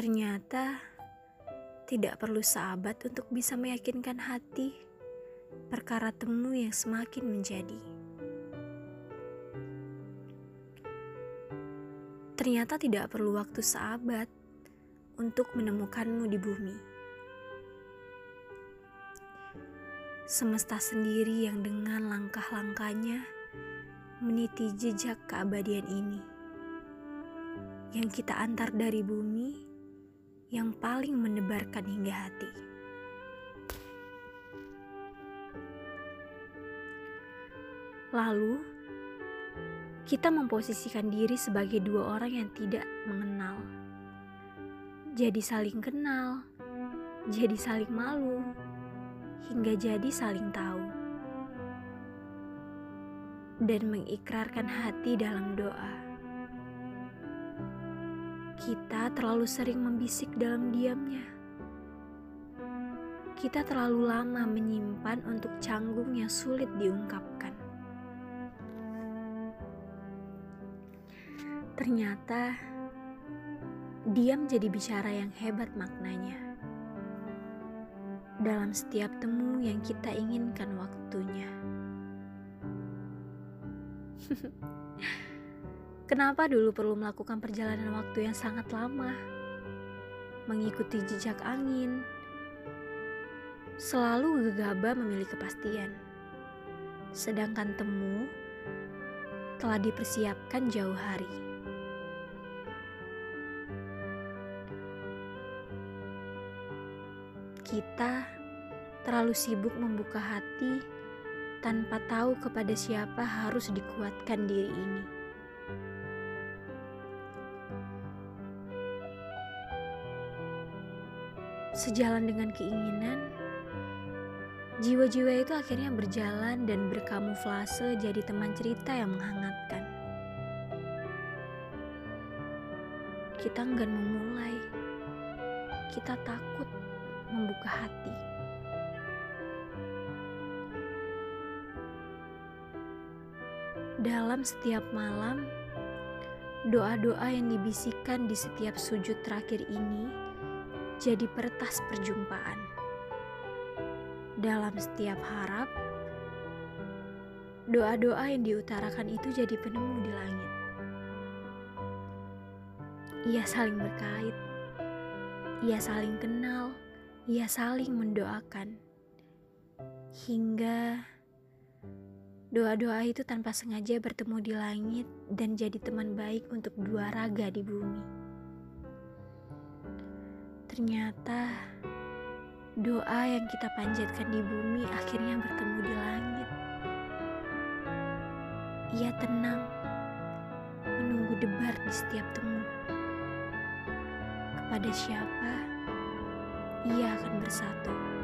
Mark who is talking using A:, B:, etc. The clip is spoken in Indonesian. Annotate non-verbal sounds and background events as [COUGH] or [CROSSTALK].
A: Ternyata tidak perlu sahabat untuk bisa meyakinkan hati perkara temu yang semakin menjadi. Ternyata tidak perlu waktu sahabat untuk menemukanmu di bumi. Semesta sendiri yang dengan langkah-langkahnya meniti jejak keabadian ini yang kita antar dari bumi yang paling menebarkan hingga hati. Lalu, kita memposisikan diri sebagai dua orang yang tidak mengenal. Jadi saling kenal, jadi saling malu, hingga jadi saling tahu. Dan mengikrarkan hati dalam doa kita terlalu sering membisik dalam diamnya. Kita terlalu lama menyimpan untuk canggung yang sulit diungkapkan. Ternyata diam jadi bicara yang hebat maknanya. Dalam setiap temu yang kita inginkan waktunya. [LAUGHS] Kenapa dulu perlu melakukan perjalanan waktu yang sangat lama? Mengikuti jejak angin, selalu gegabah memilih kepastian. Sedangkan temu telah dipersiapkan jauh hari. Kita terlalu sibuk membuka hati tanpa tahu kepada siapa harus dikuatkan diri ini. Sejalan dengan keinginan, jiwa-jiwa itu akhirnya berjalan dan berkamuflase jadi teman cerita yang menghangatkan. Kita enggan memulai, kita takut membuka hati. Dalam setiap malam, doa-doa yang dibisikkan di setiap sujud terakhir ini jadi peretas perjumpaan. Dalam setiap harap, doa-doa yang diutarakan itu jadi penemu di langit. Ia saling berkait, ia saling kenal, ia saling mendoakan. Hingga doa-doa itu tanpa sengaja bertemu di langit dan jadi teman baik untuk dua raga di bumi. Ternyata doa yang kita panjatkan di bumi akhirnya bertemu di langit. Ia tenang, menunggu debar di setiap temu. Kepada siapa ia akan bersatu.